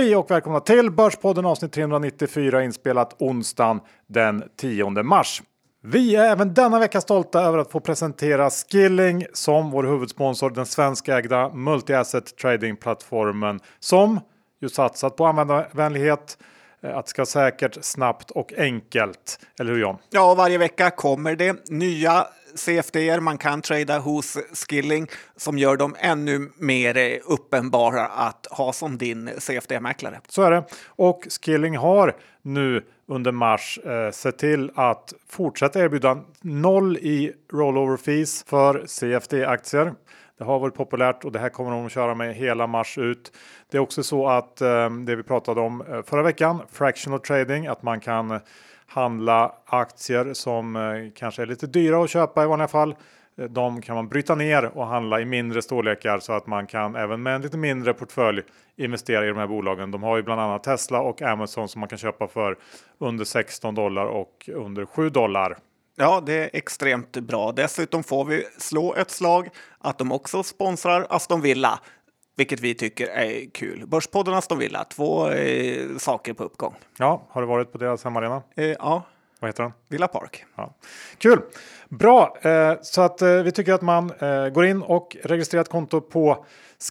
Hej och välkomna till Börspodden avsnitt 394 inspelat onsdagen den 10 mars. Vi är även denna vecka stolta över att få presentera Skilling som vår huvudsponsor, den svenskägda multi-asset tradingplattformen som ju satsat på användarvänlighet, eh, att det ska säkert, snabbt och enkelt. Eller hur John? Ja, varje vecka kommer det nya CFD man kan trada hos Skilling som gör dem ännu mer uppenbara att ha som din CFD-mäklare. Så är det. Och Skilling har nu under mars eh, sett till att fortsätta erbjuda noll i rollover fees för CFD-aktier. Det har varit populärt och det här kommer de att köra med hela mars ut. Det är också så att eh, det vi pratade om eh, förra veckan, fractional trading, att man kan handla aktier som eh, kanske är lite dyra att köpa i vanliga fall. Eh, de kan man bryta ner och handla i mindre storlekar så att man kan även med en lite mindre portfölj investera i de här bolagen. De har ju bland annat Tesla och Amazon som man kan köpa för under 16 dollar och under 7 dollar. Ja, det är extremt bra. Dessutom får vi slå ett slag att de också sponsrar Aston Villa, vilket vi tycker är kul. Börspodden Aston Villa, två eh, saker på uppgång. Ja, har du varit på deras hemmaarena? Eh, ja. Vad heter den? Villa Park. Ja. Kul! Bra! Eh, så att eh, vi tycker att man eh, går in och registrerar ett konto på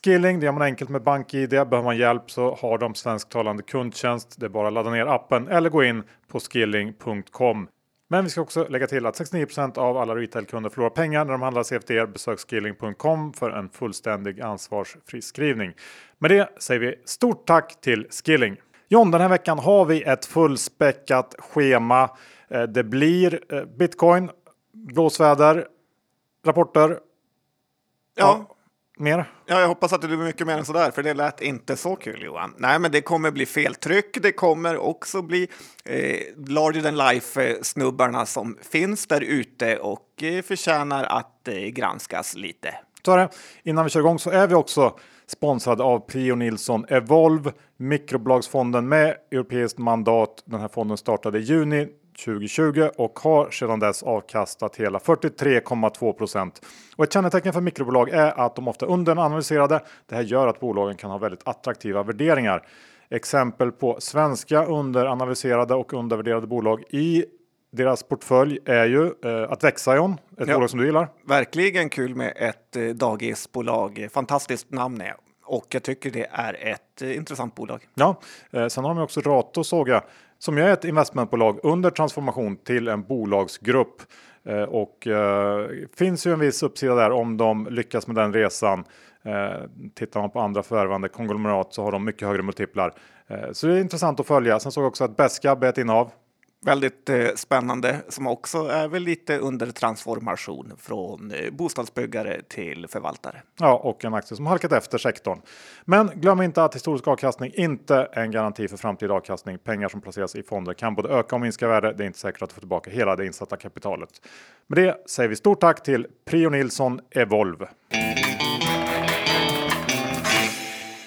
Skilling. Det gör man enkelt med BankID. Behöver man hjälp så har de svensktalande kundtjänst. Det är bara att ladda ner appen eller gå in på skilling.com. Men vi ska också lägga till att 69% av alla retailkunder förlorar pengar när de handlar CFD. Besök skilling.com för en fullständig ansvarsfri skrivning. Med det säger vi stort tack till Skilling. John, den här veckan har vi ett fullspäckat schema. Eh, det blir eh, bitcoin, blåsväder, rapporter. Ja. ja. Mer? Ja, jag hoppas att det blir mycket mer än så där, för det lät inte så kul Johan. Nej, men det kommer bli feltryck. Det kommer också bli eh, larger than life snubbarna som finns där ute och eh, förtjänar att eh, granskas lite. Så är det. Innan vi kör igång så är vi också sponsrade av Prio Nilsson Evolve, mikrobolagsfonden med europeiskt mandat. Den här fonden startade i juni 2020 och har sedan dess avkastat hela 43,2 procent. Och ett kännetecken för mikrobolag är att de ofta är underanalyserade. Det här gör att bolagen kan ha väldigt attraktiva värderingar. Exempel på svenska underanalyserade och undervärderade bolag i deras portfölj är ju eh, att Växajon, ett ja, bolag som du gillar. Verkligen kul med ett eh, dagisbolag. Fantastiskt namn är och jag tycker det är ett eh, intressant bolag. Ja, eh, sen har de också Rato såg jag som är ett investmentbolag under transformation till en bolagsgrupp. Eh, och eh, finns ju en viss uppsida där om de lyckas med den resan. Eh, tittar man på andra förvärvande konglomerat så har de mycket högre multiplar. Eh, så det är intressant att följa. Sen såg jag också att Beskab är ett innehav väldigt eh, spännande som också är väl lite under transformation från eh, bostadsbyggare till förvaltare. Ja, och en aktie som halkat efter sektorn. Men glöm inte att historisk avkastning inte är en garanti för framtida avkastning. Pengar som placeras i fonder kan både öka och minska värde. Det är inte säkert att få tillbaka hela det insatta kapitalet. Med det säger vi stort tack till Prio Nilsson Evolve.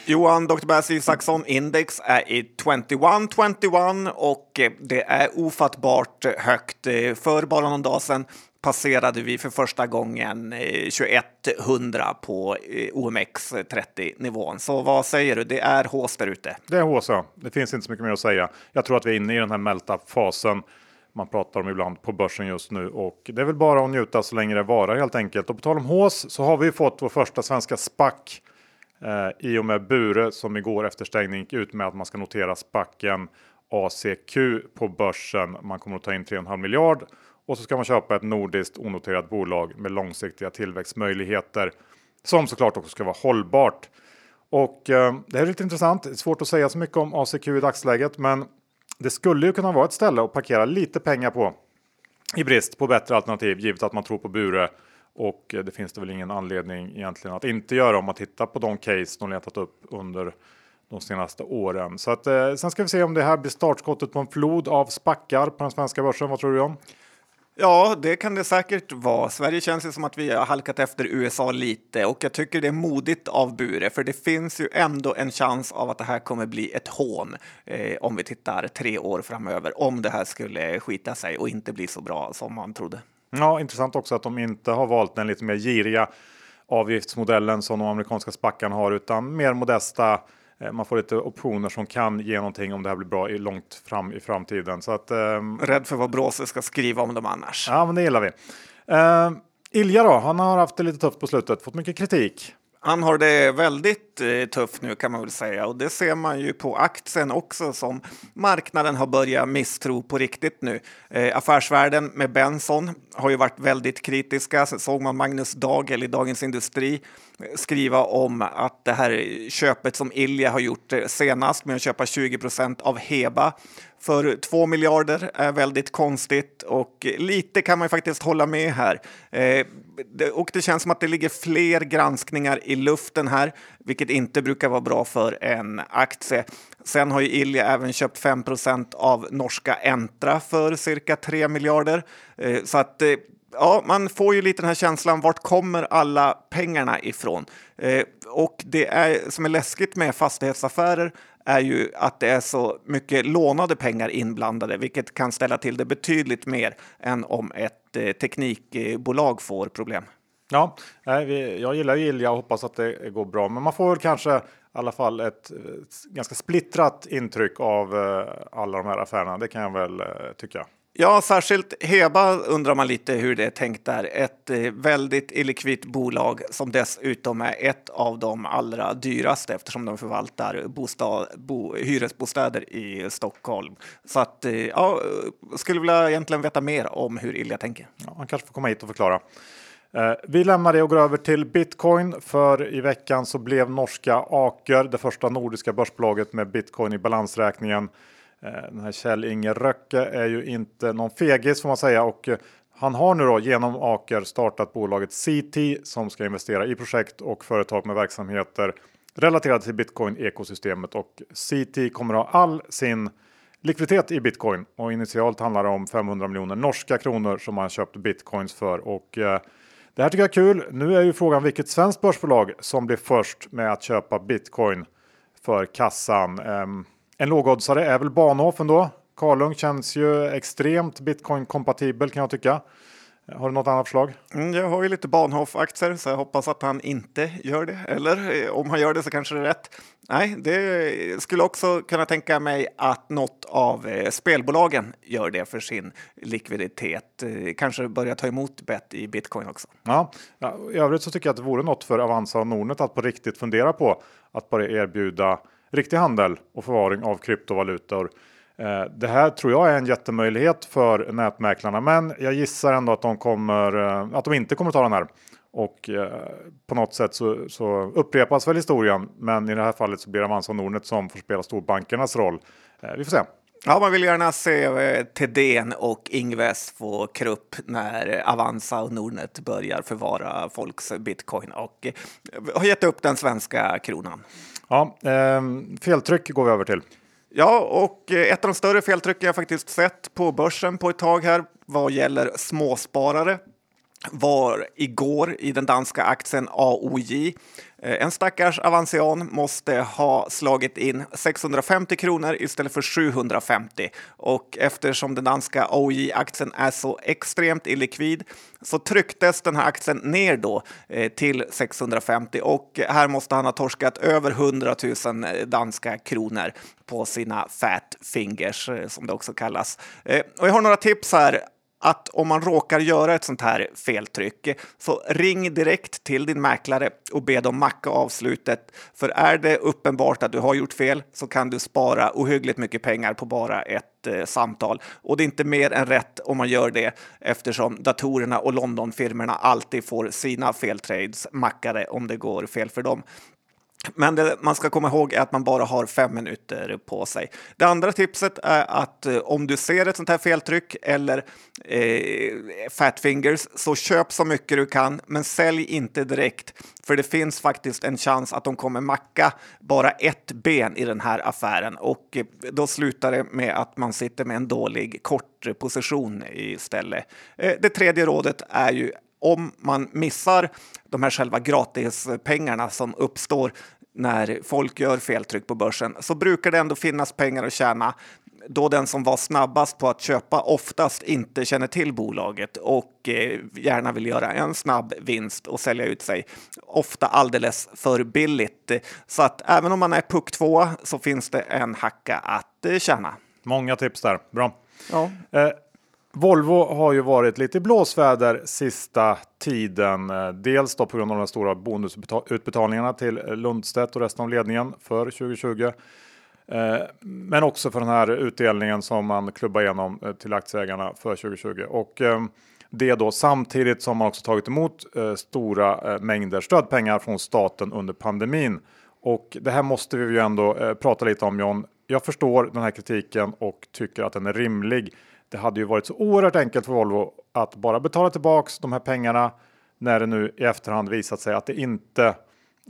Johan Dr. Bass Isaksson Index är i 2121 och eh, det är ofattbart högt. Eh, för bara någon dag sedan passerade vi för första gången eh, 2100 på OMX 30 nivån. Så vad säger du? Det är hås där ute. Det är hås, ja. Det finns inte så mycket mer att säga. Jag tror att vi är inne i den här melt fasen man pratar om ibland på börsen just nu och det är väl bara att njuta så länge det varar helt enkelt. Och på tal om hås så har vi fått vår första svenska SPAC Eh, I och med Bure som igår efter stängning gick ut med att man ska notera spacken ACQ på börsen. Man kommer att ta in 3,5 miljard och så ska man köpa ett nordiskt onoterat bolag med långsiktiga tillväxtmöjligheter som såklart också ska vara hållbart. Och eh, det här är lite intressant. Det är svårt att säga så mycket om ACQ i dagsläget, men det skulle ju kunna vara ett ställe att parkera lite pengar på i brist på bättre alternativ givet att man tror på Bure och eh, det finns det väl ingen anledning egentligen att inte göra om man tittar på de case de letat upp under de senaste åren. Så att, eh, sen ska vi se om det här blir startskottet på en flod av spackar på den svenska börsen. Vad tror du om? Ja, det kan det säkert vara. Sverige känns ju som att vi har halkat efter USA lite och jag tycker det är modigt av Bure för det finns ju ändå en chans av att det här kommer bli ett hån eh, om vi tittar tre år framöver om det här skulle skita sig och inte bli så bra som man trodde. Ja, intressant också att de inte har valt den lite mer giriga avgiftsmodellen som de amerikanska spackarna har utan mer modesta eh, man får lite optioner som kan ge någonting om det här blir bra i långt fram i framtiden. Så att, ehm, Rädd för vad Bråse ska skriva om dem annars. ja, men det gillar vi. Eh, Ilja då, han har haft det lite tufft på slutet, fått mycket kritik. Han har det väldigt eh, tufft nu kan man väl säga och det ser man ju på aktien också som marknaden har börjat misstro på riktigt nu. Eh, affärsvärlden med Benson har ju varit väldigt kritiska. Så såg man Magnus Dagel i Dagens Industri eh, skriva om att det här köpet som Ilja har gjort eh, senast med att köpa 20 procent av Heba för 2 miljarder är väldigt konstigt och lite kan man ju faktiskt hålla med här. Eh, det, och det känns som att det ligger fler granskningar i luften här, vilket inte brukar vara bra för en aktie. Sen har ju Ilja även köpt 5% av norska Entra för cirka 3 miljarder. Eh, så att eh, ja, man får ju lite den här känslan, vart kommer alla pengarna ifrån? Eh, och det är, som är läskigt med fastighetsaffärer är ju att det är så mycket lånade pengar inblandade, vilket kan ställa till det betydligt mer än om ett eh, teknikbolag får problem. Ja, jag gillar ju Ilja och hoppas att det går bra, men man får väl kanske i alla fall ett, eh, ganska splittrat intryck av eh, alla de här affärerna. Det kan jag väl tycka. Ja, särskilt Heba undrar man lite hur det är tänkt där. Ett eh, väldigt illikvitt bolag som dessutom är ett av de allra dyraste eftersom de förvaltar bostad, bo, hyresbostäder i Stockholm. Så att eh, ja, skulle vilja egentligen veta mer om hur Ilja tänker. Ja, han kanske får komma hit och förklara. Eh, vi lämnar det och går över till bitcoin för i veckan så blev norska Aker det första nordiska börsbolaget med bitcoin i balansräkningen. Eh, den här Kjell Inge Röcke är ju inte någon fegis får man säga och eh, han har nu då genom Aker startat bolaget CT som ska investera i projekt och företag med verksamheter relaterade till bitcoin ekosystemet och CT kommer ha all sin likviditet i bitcoin och initialt handlar det om 500 miljoner norska kronor som man köpt bitcoins för och eh, det här tycker jag är kul. Nu är ju frågan vilket svenskt börsbolag som blir först med att köpa bitcoin för kassan. Um, en lågoddsare är väl Bahnhof ändå. Karlung känns ju extremt bitcoin-kompatibel kan jag tycka. Har du något annat förslag? Mm, jag har ju lite Bahnhof-aktier så jag hoppas att han inte gör det. Eller eh, om han gör det så kanske det är rätt. Nej, det skulle också kunna tänka mig att något av eh, spelbolagen gör det för sin likviditet. Eh, kanske börja ta emot bett i bitcoin också. Ja, ja, i övrigt så tycker jag att det vore något för Avanza och Nordnet att på riktigt fundera på att börja erbjuda riktig handel och förvaring av kryptovalutor. Eh, det här tror jag är en jättemöjlighet för nätmäklarna, men jag gissar ändå att de kommer eh, att de inte kommer ta den här. Och eh, på något sätt så, så upprepas väl historien, men i det här fallet så blir det Avanza och Nordnet som får spela storbankernas roll. vi får se. Ja, man vill gärna se eh, Tedén och Ingves få krupp när Avanza och Nordnet börjar förvara folks bitcoin och eh, har gett upp den svenska kronan. Ja, eh, feltryck går vi över till. Ja, och eh, ett av de större feltrycken jag faktiskt sett på börsen på ett tag här vad gäller småsparare var igår i den danska aktien AOJ. Eh, en stackars Avancian måste ha slagit in 650 kronor istället för 750 och eftersom den danska AOJ-aktien är så extremt illikvid så trycktes den här aktien ner då eh, till 650 och här måste han ha torskat över 100 000 eh, danska kronor på sina fat fingers som det också kallas. Och jag har några tips här att om man råkar göra ett sånt här feltryck så ring direkt till din mäklare och be dem macka avslutet. För är det uppenbart att du har gjort fel så kan du spara ohyggligt mycket pengar på bara ett eh, samtal. Och det är inte mer än rätt om man gör det eftersom datorerna och Londonfirmorna alltid får sina feltrades mackade om det går fel för dem. Men det man ska komma ihåg är att man bara har fem minuter på sig. Det andra tipset är att eh, om du ser ett sånt här feltryck eller eh, fat fingers så köp så mycket du kan, men sälj inte direkt. För det finns faktiskt en chans att de kommer macka bara ett ben i den här affären och eh, då slutar det med att man sitter med en dålig kort position istället. Eh, det tredje rådet är ju om man missar de här själva gratispengarna som uppstår när folk gör feltryck på börsen så brukar det ändå finnas pengar att tjäna då den som var snabbast på att köpa oftast inte känner till bolaget och eh, gärna vill göra en snabb vinst och sälja ut sig, ofta alldeles för billigt. Så att även om man är puck 2 så finns det en hacka att eh, tjäna. Många tips där, bra. Ja. Volvo har ju varit lite i blåsväder sista tiden. Eh, dels då på grund av de stora bonusutbetalningarna till Lundstedt och resten av ledningen för 2020. Eh, men också för den här utdelningen som man klubbar igenom eh, till aktieägarna för 2020. Och det då samtidigt som man också tagit emot stora mängder stödpengar från staten under pandemin. Och det här måste vi ju ändå prata lite om John. Jag förstår den här kritiken och tycker att den är rimlig. Det hade ju varit så oerhört enkelt för Volvo att bara betala tillbaks de här pengarna när det nu i efterhand visat sig att det inte,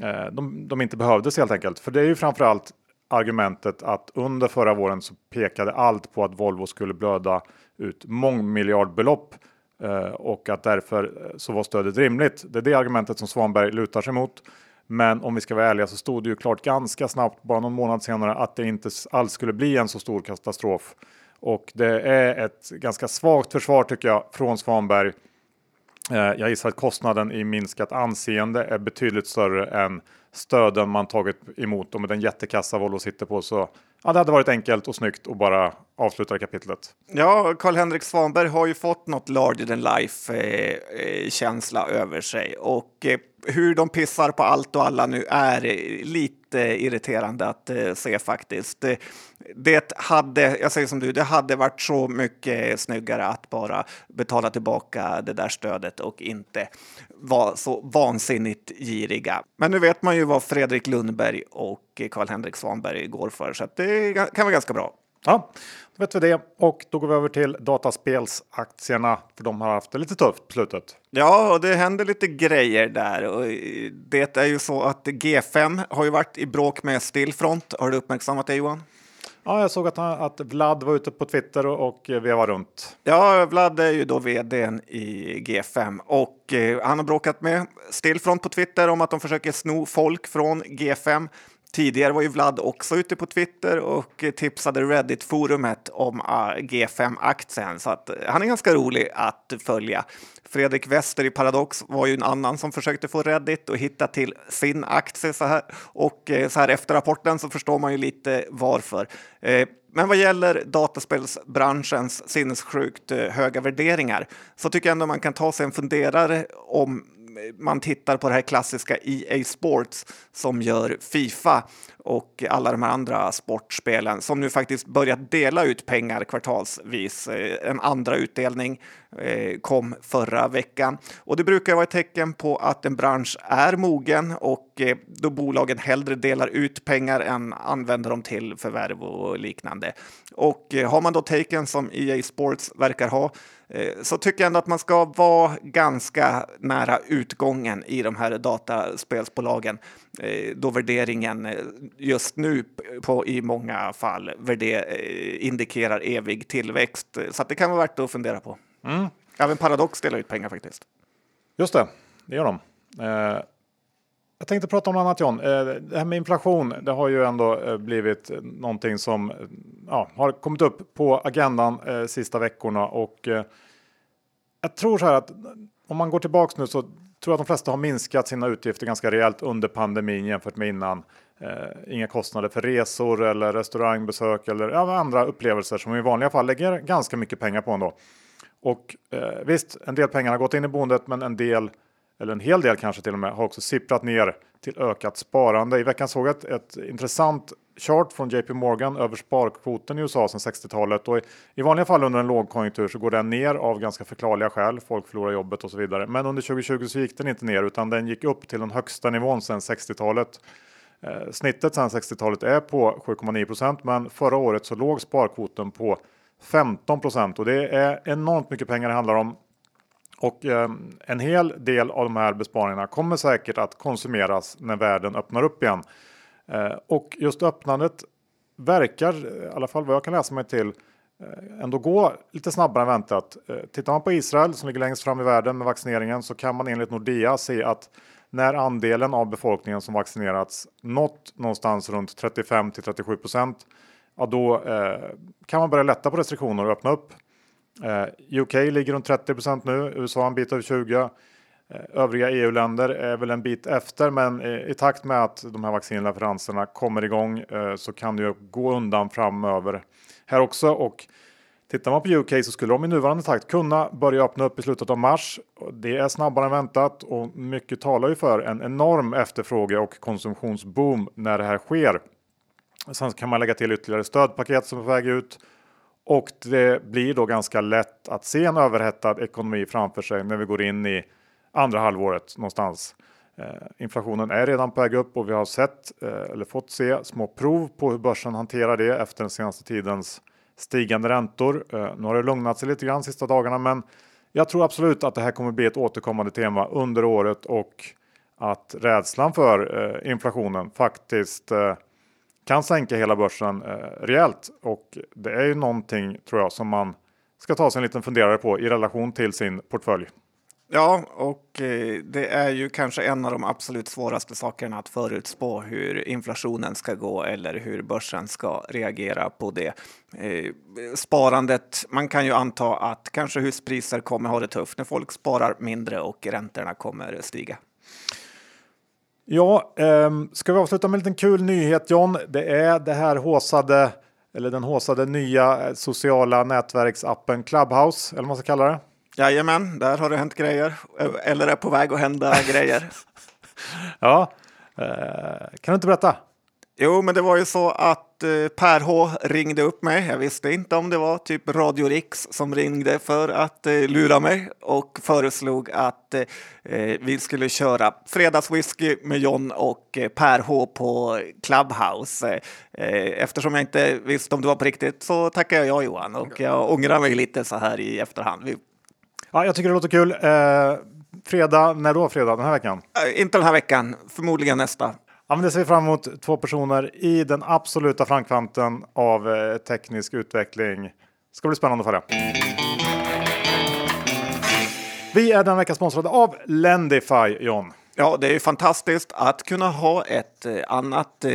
eh, de, de inte behövdes helt enkelt. För det är ju framförallt argumentet att under förra våren så pekade allt på att Volvo skulle blöda ut mångmiljardbelopp eh, och att därför eh, så var stödet rimligt. Det är det argumentet som Svanberg lutar sig mot. Men om vi ska vara ärliga så stod det ju klart ganska snabbt, bara någon månad senare, att det inte alls skulle bli en så stor katastrof. Och det är ett ganska svagt försvar tycker jag från Svanberg. Eh, jag gissar att kostnaden i minskat anseende är betydligt större än stöden man tagit emot och med den jättekassa Volvo sitter på så ja, det hade varit enkelt och snyggt att bara avsluta kapitlet. Ja, Karl-Henrik Svanberg har ju fått något larger than life eh, eh känsla över sig och eh, hur de pissar på allt och alla nu är eh, lite irriterande att eh, se faktiskt. Eh, det hade, jag säger som du, det hade varit så mycket snyggare att bara betala tillbaka det där stödet och inte vara så vansinnigt giriga. Men nu vet man ju vad Fredrik Lundberg och Karl-Henrik Svanberg går för, så det kan vara ganska bra. Ja, då vet vi det. Och då går vi över till dataspelsaktierna, för de har haft det lite tufft på slutet. Ja, och det händer lite grejer där. Och det är ju så att G5 har ju varit i bråk med Stillfront. Har du uppmärksammat det Johan? Ja, jag såg att, att Vlad var ute på Twitter och, och vevade runt. Ja, Vlad är ju då vdn i G5 och eh, han har bråkat med Stillfront på Twitter om att de försöker sno folk från G5. Tidigare var ju Vlad också ute på Twitter och tipsade Reddit-forumet om ah, G5-aktien, så att eh, han är ganska rolig att följa. Fredrik Wester i Paradox var ju en annan som försökte få Reddit att hitta till sin aktie så här. Och eh, så här efter rapporten så förstår man ju lite varför. Eh, men vad gäller dataspelsbranschens sinnessjukt höga värderingar så tycker jag ändå man kan ta sig en funderare om man tittar på det här klassiska EA Sports som gör Fifa och alla de här andra sportspelen som nu faktiskt börjat dela ut pengar kvartalsvis. Eh, en andra utdelning Eh, kom förra veckan och det brukar vara ett tecken på att en bransch är mogen och eh, då bolagen hellre delar ut pengar än använder dem till förvärv och liknande. Och eh, har man då taken som EA Sports verkar ha så tycker jag ändå att man ska vara ganska nära utgången i de här dataspelsbolagen då värderingen just nu på, i många fall indikerar evig tillväxt. Så det kan vara värt att fundera på. Mm. Även Paradox delar ut pengar faktiskt. Just det, det gör de. Eh, jag tänkte prata om något annat John. Eh, det här med inflation, det har ju ändå eh, blivit någonting som eh, ja, har kommit upp på agendan eh, sista veckorna och eh, jag tror så här att om man går tillbaks nu så tror jag att de flesta har minskat sina utgifter ganska rejält under pandemin jämfört med innan. Eh, inga kostnader för resor eller restaurangbesök eller ja, andra upplevelser som vi i vanliga fall lägger ganska mycket pengar på ändå. Och eh, visst, en del pengar har gått in i boendet, men en del eller en hel del kanske till och med har också sipprat ner till ökat sparande. I veckan såg jag ett, ett intressant chart från JP Morgan över sparkvoten i USA sedan 60-talet och i, i vanliga fall under en lågkonjunktur så går den ner av ganska förklarliga skäl. Folk förlorar jobbet och så vidare. Men under 2020 så gick den inte ner utan den gick upp till den högsta nivån sedan 60-talet. Eh, snittet sedan 60-talet är på 7,9% men förra året så låg sparkvoten på 15% och det är enormt mycket pengar det handlar om. Och eh, en hel del av de här besparingarna kommer säkert att konsumeras när världen öppnar upp igen. Eh, och just öppnandet verkar, i alla fall vad jag kan läsa mig till, eh, ändå gå lite snabbare än väntat. Eh, tittar man på Israel som ligger längst fram i världen med vaccineringen så kan man enligt Nordea se att när andelen av befolkningen som vaccinerats nått någonstans runt 35 till 37 procent ja, då eh, kan man börja lätta på restriktioner och öppna upp. Eh, UK ligger runt 30 procent nu, USA en bit över 20. Eh, övriga EU-länder är väl en bit efter, men eh, i takt med att de här vaccinleveranserna kommer igång eh, så kan det ju gå undan framöver här också. Och Tittar man på UK så skulle de i nuvarande takt kunna börja öppna upp i slutet av mars. Det är snabbare än väntat och mycket talar ju för en enorm efterfråge och konsumtionsboom när det här sker. Sen kan man lägga till ytterligare stödpaket som är på väg ut och det blir då ganska lätt att se en överhettad ekonomi framför sig när vi går in i andra halvåret någonstans. Eh, inflationen är redan på väg upp och vi har sett eh, eller fått se små prov på hur börsen hanterar det efter den senaste tidens stigande räntor. Eh, nu har det lugnat sig lite grann sista dagarna, men jag tror absolut att det här kommer bli ett återkommande tema under året och att rädslan för eh, inflationen faktiskt eh, kan sänka hela börsen eh, rejält. Och det är ju någonting tror jag som man ska ta sig en liten funderare på i relation till sin portfölj. Ja, och eh, det är ju kanske en av de absolut svåraste sakerna att förutspå hur inflationen ska gå eller hur börsen ska reagera på det. Eh, sparandet, man kan ju anta att kanske huspriser kommer ha det tufft när folk sparar mindre och räntorna kommer stiga. Ja, eh, ska vi avsluta med en liten kul nyhet John? Det är det här håsade eller den håsade nya sociala nätverksappen Clubhouse, eller vad man ska kalla det. Jajamän, där har det hänt grejer. Eller är på väg att hända grejer. ja, eh, kan du inte berätta? Jo, men det var ju så att eh, Per H ringde upp mig. Jag visste inte om det var typ Radio Rix som ringde för att eh, lura mig och föreslog att eh, vi skulle köra fredagswhisky med John och eh, Per H på Clubhouse. Eh, eftersom jag inte visste om det var på riktigt så tackar jag ja Johan och jag ångrar mig lite så här i efterhand. Vi Ja, jag tycker det låter kul. Eh, fredag, när då fredag? Den här veckan? Inte den här veckan, förmodligen nästa. Ja, men det ser vi fram emot. Två personer i den absoluta framkanten av eh, teknisk utveckling. Ska bli spännande att följa. Vi är den vecka sponsrade av Lendify, John. Ja, det är fantastiskt att kunna ha ett eh, annat eh,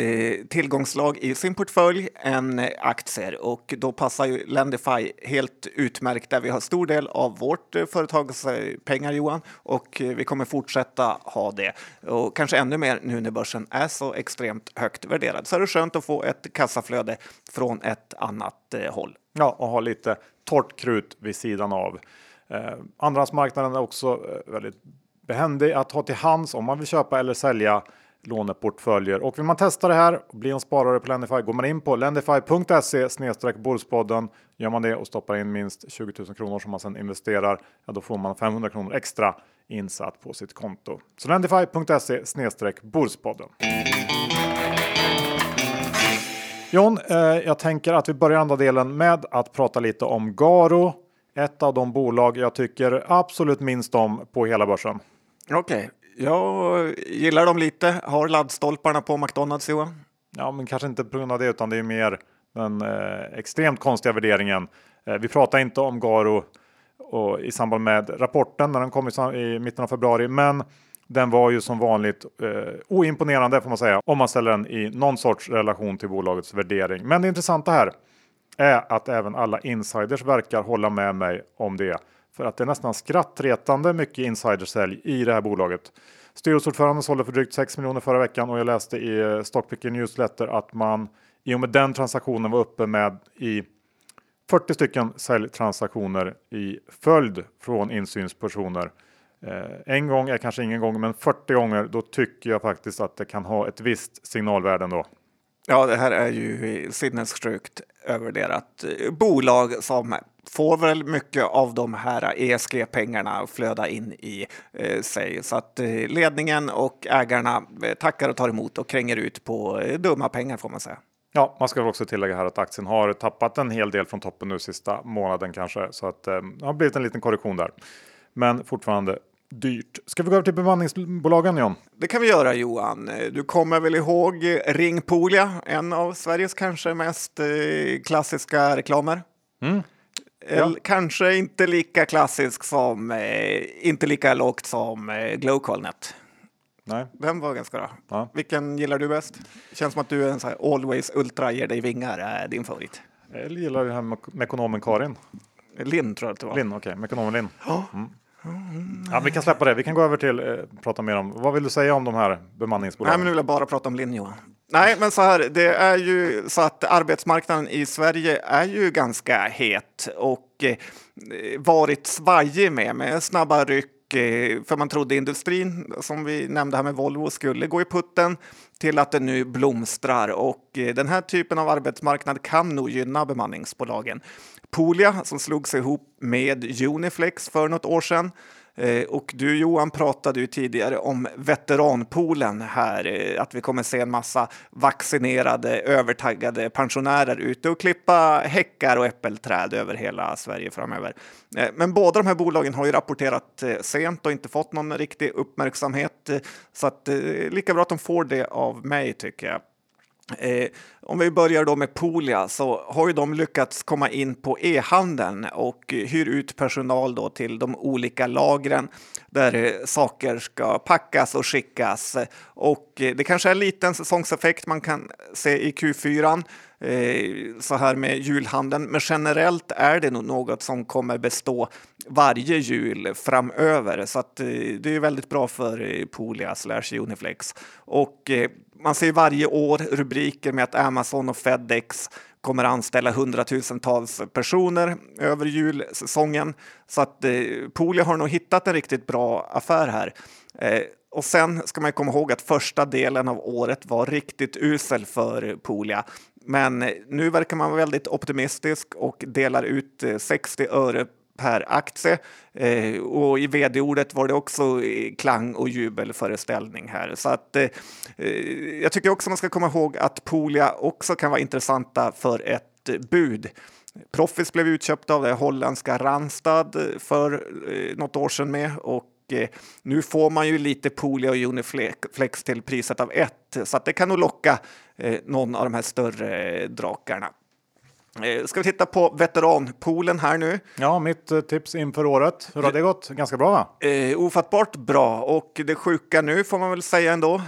tillgångslag i sin portfölj än eh, aktier och då passar ju Lendify helt utmärkt där vi har stor del av vårt företags pengar Johan och vi kommer fortsätta ha det och kanske ännu mer nu när börsen är så extremt högt värderad så är det skönt att få ett kassaflöde från ett annat håll. Ja, och ha lite torrt krut vid sidan av. Eh, andrahandsmarknaden är också väldigt behändig att ha till hands om man vill köpa eller sälja låneportföljer. Och vill man testa det här och bli en sparare på Lendify går man in på lendify.se snedstreck Bordspodden. Gör man det och stoppar in minst 20 000 kronor som man sedan investerar, ja, då får man 500 kronor extra insatt på sitt konto. Så lendify.se snedstreck Bordspodden. John, eh, jag tänker att vi börjar andra delen med att prata lite om Garo. Ett av de bolag jag tycker absolut minst om på hela börsen. Okej, okay. jag gillar dem lite. Har laddstolparna på McDonalds Johan? Ja, men kanske inte på grund av det, utan det är mer den eh, extremt konstiga värderingen. Eh, vi pratar inte om Garo och, i samband med rapporten när den kom i, i mitten av februari, men den var ju som vanligt eh, oimponerande får man säga om man ställer den i någon sorts relation till bolagets värdering. Men det intressanta här är att även alla insiders verkar hålla med mig om det. För att det är nästan skrattretande mycket insidersälj i det här bolaget. Styrelseordföranden sålde för drygt 6 miljoner förra veckan och jag läste i eh, Stockpicker Newsletter att man i och med den transaktionen var uppe med i 40 stycken säljtransaktioner i följd från insynspersoner. Eh, en gång är kanske ingen gång, men 40 gånger då tycker jag faktiskt att det kan ha ett visst signalvärde ändå. Ja, det här är ju sinnessjukt övervärderat bolag som får väl mycket av de här ESG-pengarna flöda in i eh, sig. Så att eh, ledningen och ägarna eh, tackar och tar emot och kränger ut på eh, dumma pengar får man säga. Ja, man ska också tillägga här att aktien har tappat en hel del från toppen nu sista månaden kanske, så att eh, det har blivit en liten korrektion där. Men fortfarande dyrt. Ska vi gå över till bemanningsbolagen John? Det kan vi göra Johan. Du kommer väl ihåg Ringpolia, en av Sveriges kanske mest eh, klassiska reklamer? Mm. Ja. Kanske inte lika klassisk som, eh, inte lika lågt som eh, Glowcolnet. Nej. Den var ganska bra. Ja. Vilken gillar du bäst? Känns som att du är en sån här Always Ultra, ger dig vingar, är din favorit. Jag gillar det här med ekonomen Karin. Linn tror jag att det var. Linn, okej, okay. ekonomen Linn. Mm. Ja, vi kan släppa det. Vi kan gå över till eh, prata mer om vad vill du säga om de här bemanningsbolagen? Nej, men nu vill jag bara prata om Linn Johan. Nej, men så här, det är ju så att arbetsmarknaden i Sverige är ju ganska het och eh, varit svajig med, med snabba ryck eh, för man trodde industrin, som vi nämnde här med Volvo, skulle gå i putten till att det nu blomstrar och eh, den här typen av arbetsmarknad kan nog gynna bemanningsbolagen. Polia som slog sig ihop med Uniflex för något år sedan eh, och du Johan pratade ju tidigare om veteranpoolen här, eh, att vi kommer se en massa vaccinerade, övertaggade pensionärer ute och klippa häckar och äppelträd över hela Sverige framöver. Eh, men båda de här bolagen har ju rapporterat sent och inte fått någon riktig uppmärksamhet, så att lika bra att de får det av mig tycker jag. Eh, om vi börjar då med Polia så har ju de lyckats komma in på e-handeln och hyr ut personal då till de olika lagren där eh, saker ska packas och skickas. Och eh, det kanske är en liten säsongseffekt man kan se i Q4 eh, så här med julhandeln. Men generellt är det nog något som kommer bestå varje jul framöver. Så att, eh, det är väldigt bra för Polia slash Uniflex. Och man ser varje år rubriker med att Amazon och Fedex kommer anställa hundratusentals personer över julsäsongen. Så att eh, Polia har nog hittat en riktigt bra affär här. Eh, och sen ska man komma ihåg att första delen av året var riktigt usel för Polia. Men eh, nu verkar man vara väldigt optimistisk och delar ut eh, 60 öre per aktie. Eh, och i vd-ordet var det också eh, klang och jubelföreställning här. Så att, eh, eh, jag tycker också man ska komma ihåg att Polia också kan vara intressanta för ett eh, bud. Proffice blev utköpt av det holländska Randstad för eh, något år sedan med och eh, nu får man ju lite Polia och Uniflex till priset av ett så att det kan nog locka eh, någon av de här större drakarna. Eh, ska vi titta på veteranpoolen här nu? Ja, mitt eh, tips inför året. Hur har det gått? Ganska bra va? Eh, ofattbart bra och det sjuka nu får man väl säga ändå,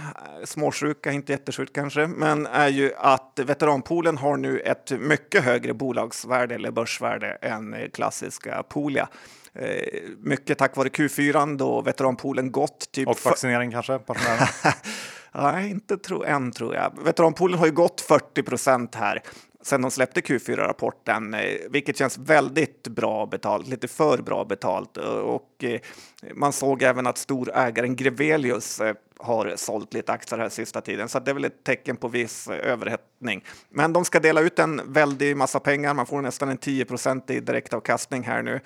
småsjuka, inte jättesjukt kanske, men är ju att veteranpoolen har nu ett mycket högre bolagsvärde eller börsvärde än klassiska Polia. Eh, mycket tack vare Q4 då veteranpoolen gått. Typ och vaccinering kanske? Nej, inte tro, än tror jag. Veteranpoolen har ju gått 40 procent här sen de släppte Q4-rapporten, eh, vilket känns väldigt bra betalt, lite för bra betalt. Eh, och eh, man såg även att storägaren Grevelius har sålt lite aktier här sista tiden, så det är väl ett tecken på viss överhettning. Men de ska dela ut en väldig massa pengar. Man får nästan en 10% i direktavkastning här nu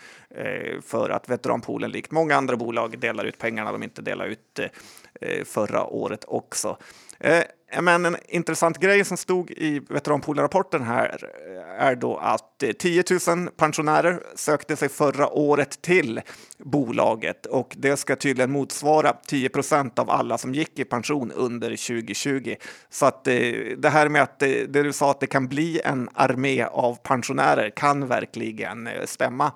för att veteranpoolen likt många andra bolag delar ut pengarna de inte delade ut förra året också. Men en intressant grej som stod i Veteranpoolrapporten här eh, är då att eh, 10 000 pensionärer sökte sig förra året till bolaget och det ska tydligen motsvara 10 procent av alla som gick i pension under 2020. Så att eh, det här med att det, du sa att det kan bli en armé av pensionärer kan verkligen stämma.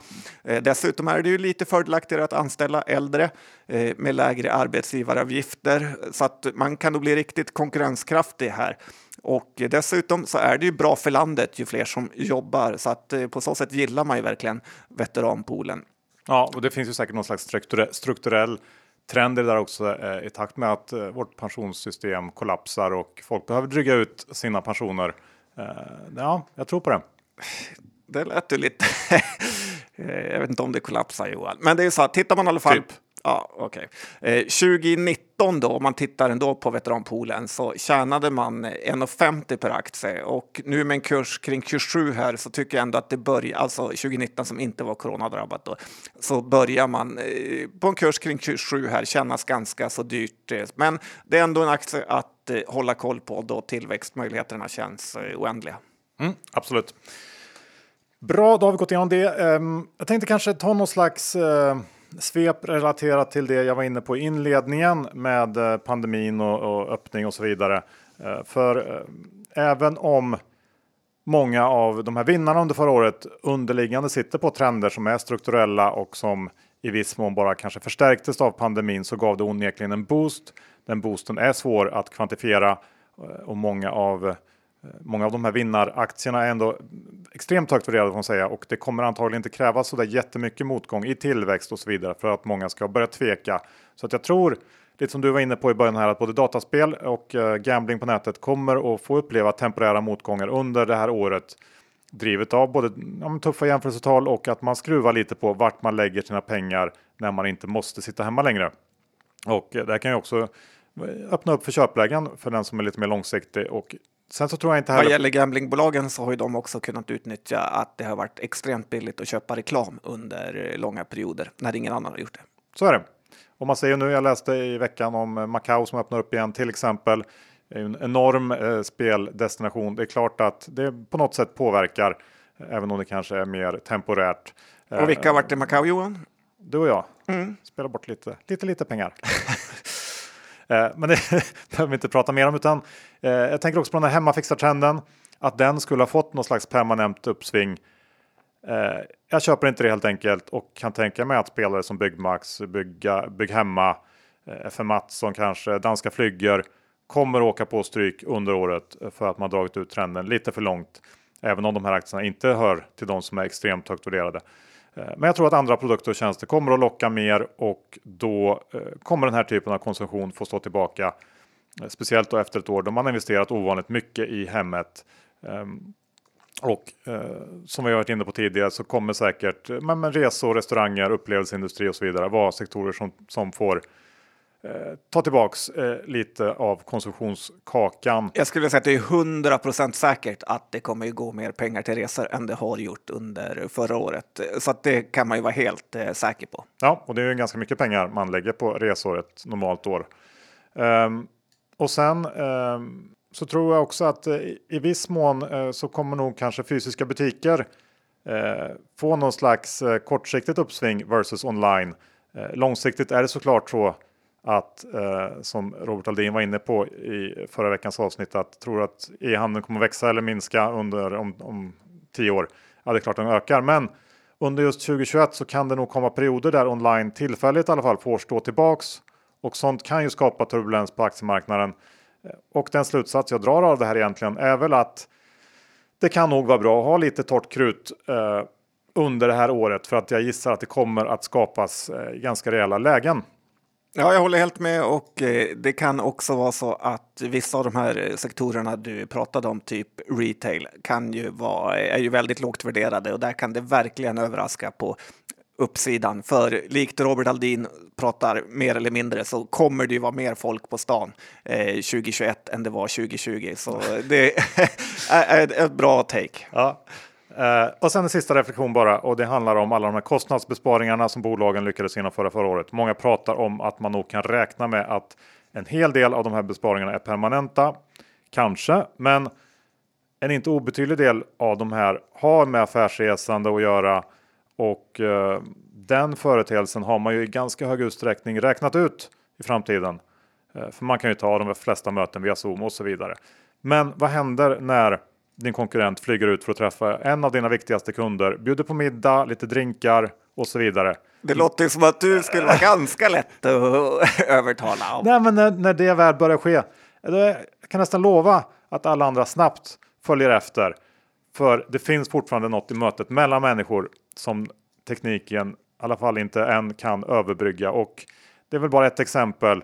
Dessutom är det ju lite fördelaktigare att anställa äldre med lägre arbetsgivaravgifter så att man kan då bli riktigt konkurrenskraftig här. Och dessutom så är det ju bra för landet ju fler som jobbar så att på så sätt gillar man ju verkligen veteranpoolen. Ja, och det finns ju säkert någon slags strukturell trend i det där också eh, i takt med att eh, vårt pensionssystem kollapsar och folk behöver dryga ut sina pensioner. Eh, ja, jag tror på det. Det lät ju lite... jag vet inte om det kollapsar Johan, men det är så att tittar man i alla fall. Typ. Ja, okay. Eh, 2019 då, om man tittar ändå på veteranpoolen, så tjänade man 1,50 per aktie och nu med en kurs kring 27 här så tycker jag ändå att det börjar, alltså 2019 som inte var coronadrabbat då, så börjar man eh, på en kurs kring 27 här kännas ganska så dyrt. Men det är ändå en aktie att eh, hålla koll på då tillväxtmöjligheterna känns eh, oändliga. Mm, absolut. Bra, då har vi gått igenom det. Um, jag tänkte kanske ta någon slags uh svep relaterat till det jag var inne på i inledningen med eh, pandemin och, och öppning och så vidare. Eh, för eh, även om många av de här vinnarna under förra året underliggande sitter på trender som är strukturella och som i viss mån bara kanske förstärktes av pandemin så gav det onekligen en boost. Den boosten är svår att kvantifiera och många av Många av de här vinnaraktierna är ändå extremt högt värderade får man säga och det kommer antagligen inte krävas så där jättemycket motgång i tillväxt och så vidare för att många ska börja tveka. Så att jag tror, lite som du var inne på i början här, att både dataspel och eh, gambling på nätet kommer att få uppleva temporära motgångar under det här året. Drivet av både ja, tuffa jämförelsetal och att man skruvar lite på vart man lägger sina pengar när man inte måste sitta hemma längre. Och eh, det här kan ju också eh, öppna upp för köplägen för den som är lite mer långsiktig och Sen så tror jag inte heller... Vad gäller gamblingbolagen så har ju de också kunnat utnyttja att det har varit extremt billigt att köpa reklam under långa perioder när ingen annan har gjort det. Så är det. Och man ser ju nu, jag läste i veckan om Macao som öppnar upp igen till exempel. En enorm eh, speldestination. Det är klart att det på något sätt påverkar, även om det kanske är mer temporärt. Och vilka har varit i Macao Johan? Du och jag. Mm. Spelar bort lite, lite, lite pengar. Eh, men det behöver vi inte prata mer om utan eh, jag tänker också på den här hemmafixartrenden. Att den skulle ha fått något slags permanent uppsving. Eh, jag köper inte det helt enkelt och kan tänka mig att spelare som Byggmax, Bygga, Bygghemma, FM Mattsson kanske, Danska Flygger kommer åka på stryk under året för att man dragit ut trenden lite för långt. Även om de här aktierna inte hör till de som är extremt högt värderade. Eh, men jag tror att andra produkter och tjänster kommer att locka mer och då eh, kommer den här typen av konsumtion få stå tillbaka. Eh, speciellt då efter ett år då man investerat ovanligt mycket i hemmet. Ehm, och som vi har varit inne på tidigare så kommer säkert men, resor, restauranger, upplevelseindustri och så vidare vara sektorer som, som får ta tillbaks eh, lite av konsumtionskakan. Jag skulle säga att det är 100% säkert att det kommer gå mer pengar till resor än det har gjort under förra året. Så att det kan man ju vara helt eh, säker på. Ja, och det är ju ganska mycket pengar man lägger på resor ett normalt år. Um, och sen um, så tror jag också att uh, i viss mån uh, så kommer nog kanske fysiska butiker uh, få någon slags kortsiktigt uppsving versus online. långsiktigt är det såklart så att eh, som Robert Aldin var inne på i förra veckans avsnitt att tror att e-handeln kommer växa eller minska under om, om tio år. Ja, det är klart den ökar, men under just 2021 så kan det nog komma perioder där online tillfälligt i alla fall får stå tillbaks och sånt kan ju skapa turbulens på aktiemarknaden. Och den slutsats jag drar av det här egentligen är väl att det kan nog vara bra att ha lite torrt krut eh, under det här året för att jag gissar att det kommer att skapas eh, ganska rejäla lägen. Ja, jag håller helt med och eh, det kan också vara så att vissa av de här eh, sektorerna du pratade om, typ retail, kan ju vara, eh, är ju väldigt lågt värderade och där kan det verkligen överraska på uppsidan. För likt Robert Aldin pratar mer eller mindre så kommer det ju vara mer folk på stan eh, 2021 än det var 2020. Så det är ett bra take. Ja. Eh, och sen en sista reflektion bara och det handlar om alla de här kostnadsbesparingarna som bolagen lyckades genomföra förra året. Många pratar om att man nog kan räkna med att en hel del av de här besparingarna är permanenta. Kanske, men en inte obetydlig del av de här har med affärsresande att göra och eh, den företeelsen har man ju i ganska hög utsträckning räknat ut i framtiden. Eh, för man kan ju ta de flesta möten via Zoom och så vidare. Men vad händer när din konkurrent flyger ut för att träffa en av dina viktigaste kunder, bjuder på middag, lite drinkar och så vidare. Det låter som att du skulle vara ganska lätt att övertala. Om. Nej, men när, när det väl börjar ske, jag kan nästan lova att alla andra snabbt följer efter. För det finns fortfarande något i mötet mellan människor som tekniken i alla fall inte än kan överbrygga. Och det är väl bara ett exempel.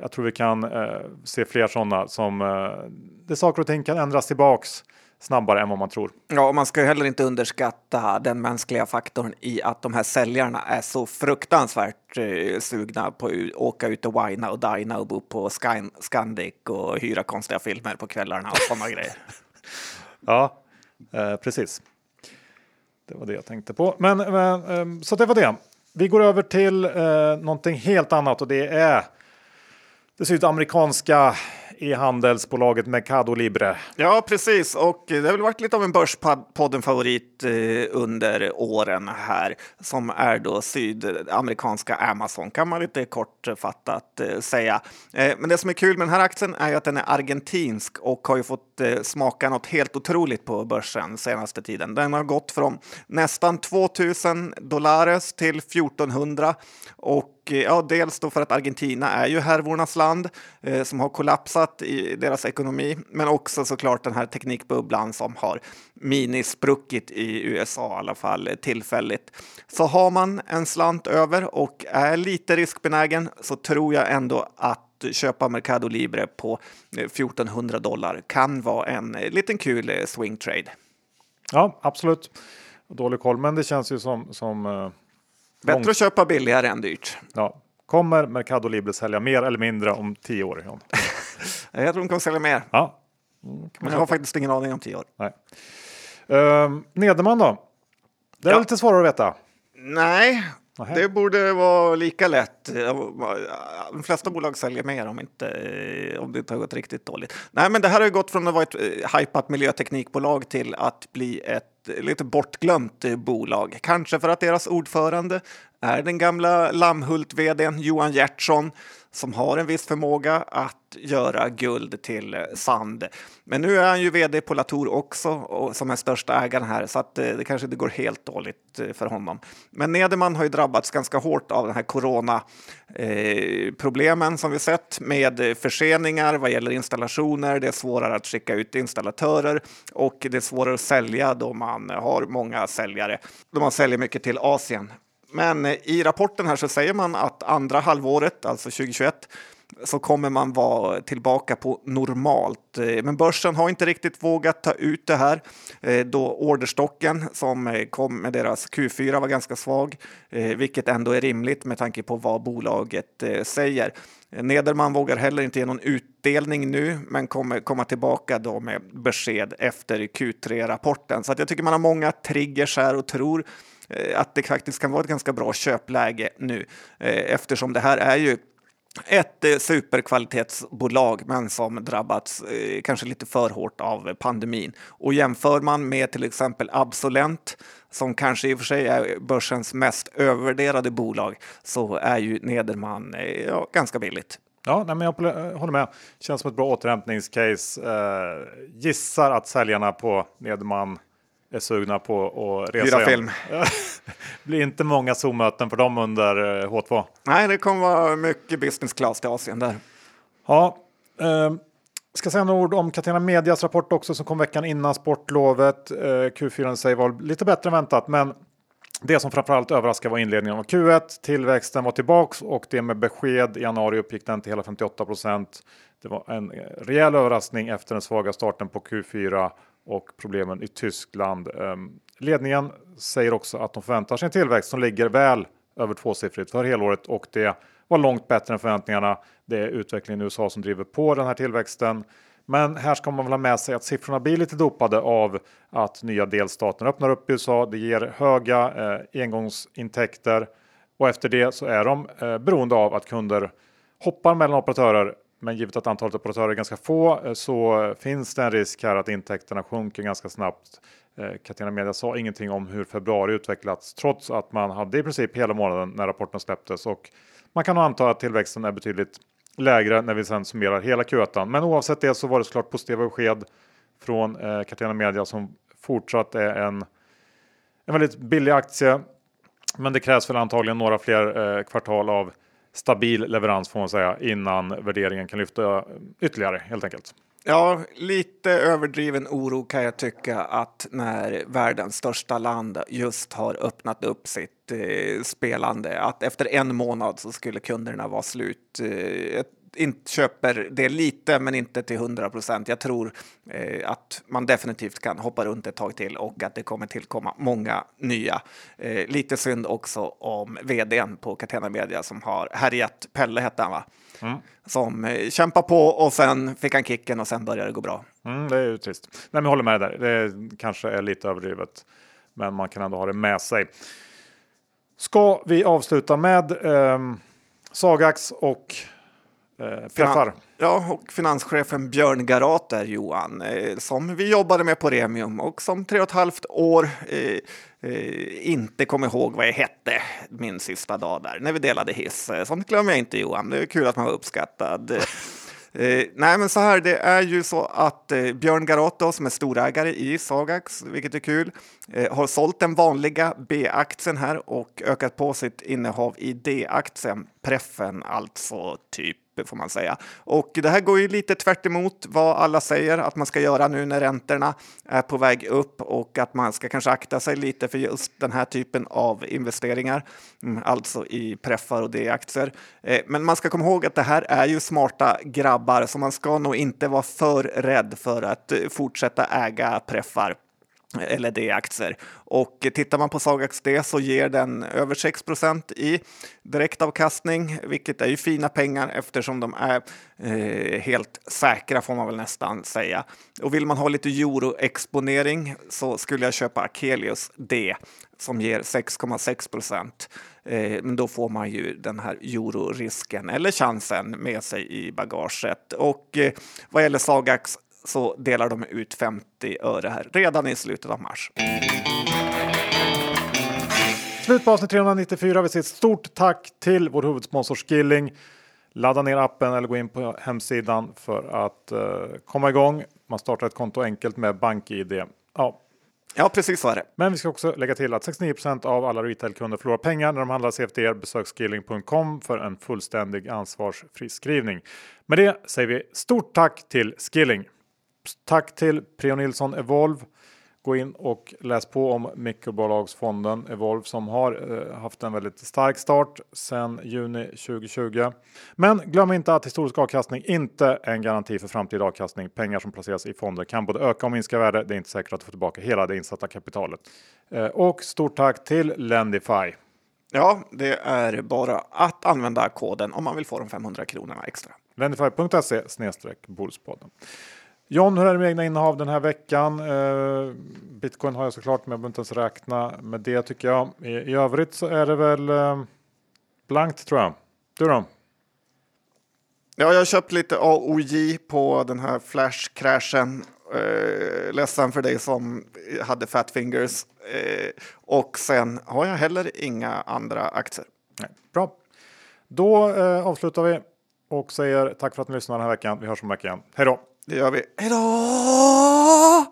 Jag tror vi kan eh, se fler sådana som eh, det saker och ting kan ändras tillbaks snabbare än vad man tror. Ja, och man ska ju heller inte underskatta den mänskliga faktorn i att de här säljarna är så fruktansvärt eh, sugna på att åka ut och wina och dina och bo på Scandic och hyra konstiga filmer på kvällarna och sådana grejer. Ja, eh, precis. Det var det jag tänkte på. Men, men eh, så det var det. Vi går över till eh, någonting helt annat och det är det sydamerikanska i handelsbolaget Mercado Libre. Ja, precis. Och det har väl varit lite av en Börspodden-favorit eh, under åren här, som är då sydamerikanska Amazon, kan man lite kortfattat eh, säga. Eh, men det som är kul med den här aktien är ju att den är argentinsk och har ju fått smaka något helt otroligt på börsen senaste tiden. Den har gått från nästan 2000 dollares till 1400 och Eh, ja, dels då för att Argentina är ju härvornas land eh, som har kollapsat i deras ekonomi, men också såklart den här teknikbubblan som har minispruckit i USA i alla fall eh, tillfälligt. Så har man en slant över och är lite riskbenägen så tror jag ändå att köpa Mercado Libre på eh, 1400 dollar kan vara en liten kul swing trade. Ja, absolut. Dålig koll, men det känns ju som, som uh Bättre Lång... att köpa billigare än dyrt. Ja. Kommer Mercado Libre sälja mer eller mindre om tio år? John? jag tror de kommer sälja mer. Ja. Men jag har faktiskt ingen aning om tio år. Nej. Uh, Nederman då? Det är ja. lite svårare att veta. Nej, Aha. Det borde vara lika lätt. De flesta bolag säljer mer om, inte, om det inte har gått riktigt dåligt. Nej, men det här har gått från att vara ett eh, hypat miljöteknikbolag till att bli ett lite bortglömt eh, bolag. Kanske för att deras ordförande är den gamla Lammhult-vdn Johan Gertsson som har en viss förmåga att göra guld till sand. Men nu är han ju vd på Latour också och som är största ägaren här så att eh, det kanske inte går helt dåligt eh, för honom. Men Nederman har ju drabbats ganska hårt av den här coronaproblemen eh, som vi sett med förseningar vad gäller installationer. Det är svårare att skicka ut installatörer och det är svårare att sälja då man har många säljare. Då man säljer mycket till Asien. Men eh, i rapporten här så säger man att andra halvåret, alltså 2021, så kommer man vara tillbaka på normalt. Eh, men börsen har inte riktigt vågat ta ut det här eh, då orderstocken som kom med deras Q4 var ganska svag, vilket ändå är rimligt med tanke på vad bolaget säger. Nederman vågar heller inte ge någon utdelning nu, men kommer komma tillbaka då med besked efter Q3-rapporten. Så att jag tycker man har många triggers här och tror Eh, att det faktiskt kan vara ett ganska bra köpläge nu eh, eftersom det här är ju ett eh, superkvalitetsbolag men som drabbats eh, kanske lite för hårt av pandemin. Och jämför man med till exempel Absolent som kanske i och för sig är börsens mest övervärderade bolag så är ju Nederman eh, ja, ganska billigt. Ja, nej, men jag håller med. Känns som ett bra återhämtningscase. Eh, gissar att säljarna på Nederman är sugna på att resa Hyra film. blir inte många Zoom-möten för dem under H2. Eh, Nej, det kommer vara mycket business class till Asien där. Ja, eh, ska säga några ord om Catena Medias rapport också som kom veckan innan sportlovet. Eh, Q4 i sig var lite bättre än väntat, men det som framförallt överraskade var inledningen av Q1. Tillväxten var tillbaks och det med besked i januari uppgick den till hela 58 procent. Det var en rejäl överraskning efter den svaga starten på Q4 och problemen i Tyskland. Ehm, ledningen säger också att de förväntar sig en tillväxt som ligger väl över tvåsiffrigt för helåret och det var långt bättre än förväntningarna. Det är utvecklingen i USA som driver på den här tillväxten. Men här ska man väl ha med sig att siffrorna blir lite dopade av att nya delstater öppnar upp i USA. Det ger höga eh, engångsintäkter och efter det så är de eh, beroende av att kunder hoppar mellan operatörer men givet att antalet operatörer är ganska få eh, så finns det en risk här att intäkterna sjunker ganska snabbt. Eh, Catena Media sa ingenting om hur februari utvecklats trots att man hade i princip hela månaden när rapporten släpptes och man kan anta att tillväxten är betydligt lägre när vi sedan summerar hela Q1. Men oavsett det så var det såklart positiva besked från eh, Catena Media som fortsatt är en, en väldigt billig aktie. Men det krävs väl antagligen några fler eh, kvartal av stabil leverans får man säga innan värderingen kan lyfta ytterligare helt enkelt. Ja, lite överdriven oro kan jag tycka att när världens största land just har öppnat upp sitt eh, spelande, att efter en månad så skulle kunderna vara slut. Eh, inte köper det lite, men inte till 100 procent. Jag tror eh, att man definitivt kan hoppa runt ett tag till och att det kommer tillkomma många nya. Eh, lite synd också om vdn på Catena Media som har härjat. Pelle hette han va? Mm. Som eh, kämpar på och sen fick han kicken och sen började det gå bra. Mm, det är ju trist. Nej, men jag håller med där. Det kanske är lite överdrivet, men man kan ändå ha det med sig. Ska vi avsluta med eh, Sagax och eh, preffar. Ja, och finanschefen Björn Garater, Johan, eh, som vi jobbade med på Remium och som tre och ett halvt år eh, eh, inte kom ihåg vad jag hette min sista dag där, när vi delade hiss. Eh, sånt glömmer jag inte, Johan. Det är kul att man var uppskattad. Nej, men så här, det är ju så att Björn Garato som är storägare i Sagax, vilket är kul, har sålt den vanliga B-aktien här och ökat på sitt innehav i D-aktien, preffen alltså typ får man säga. Och det här går ju lite tvärt vad alla säger att man ska göra nu när räntorna är på väg upp och att man ska kanske akta sig lite för just den här typen av investeringar, mm, alltså i preffar och D-aktier. Eh, men man ska komma ihåg att det här är ju smarta grabbar, så man ska nog inte vara för rädd för att eh, fortsätta äga preffar eller D-aktier. Och tittar man på Sagax D så ger den över 6% i direktavkastning, vilket är ju fina pengar eftersom de är eh, helt säkra får man väl nästan säga. Och vill man ha lite euroexponering så skulle jag köpa Akelius D som ger 6,6 procent. Eh, men då får man ju den här eurorisken eller chansen med sig i bagaget. Och eh, vad gäller Sagax så delar de ut 50 öre här redan i slutet av mars. Slut på avsnitt 394. Vi säger ett stort tack till vår huvudsponsor Skilling. Ladda ner appen eller gå in på hemsidan för att uh, komma igång. Man startar ett konto enkelt med BankID. Ja. ja, precis så är det. Men vi ska också lägga till att 69% av alla retailkunder förlorar pengar när de handlar CFD. Besök skilling.com för en fullständig ansvarsfri skrivning. Med det säger vi stort tack till Skilling. Tack till Preo Nilsson Evolve. Gå in och läs på om mikrobolagsfonden Evolve som har eh, haft en väldigt stark start sedan juni 2020. Men glöm inte att historisk avkastning inte är en garanti för framtida avkastning. Pengar som placeras i fonder kan både öka och minska värde. Det är inte säkert att får tillbaka hela det insatta kapitalet. Eh, och stort tack till Lendify. Ja, det är bara att använda koden om man vill få de 500 kronorna extra. Lendify.se Bordspodden. John, hur är det med egna innehav den här veckan? Eh, Bitcoin har jag såklart, men jag behöver inte ens räkna med det tycker jag. I, i övrigt så är det väl eh, blankt tror jag. Du då? Ja, jag har köpt lite AOJ på den här flash-crashen. Eh, ledsen för dig som hade fat fingers. Eh, och sen har jag heller inga andra aktier. Nej, bra. Då eh, avslutar vi och säger tack för att ni lyssnade den här veckan. Vi hörs om en vecka igen. Hej då! Det gör vi. Hej då!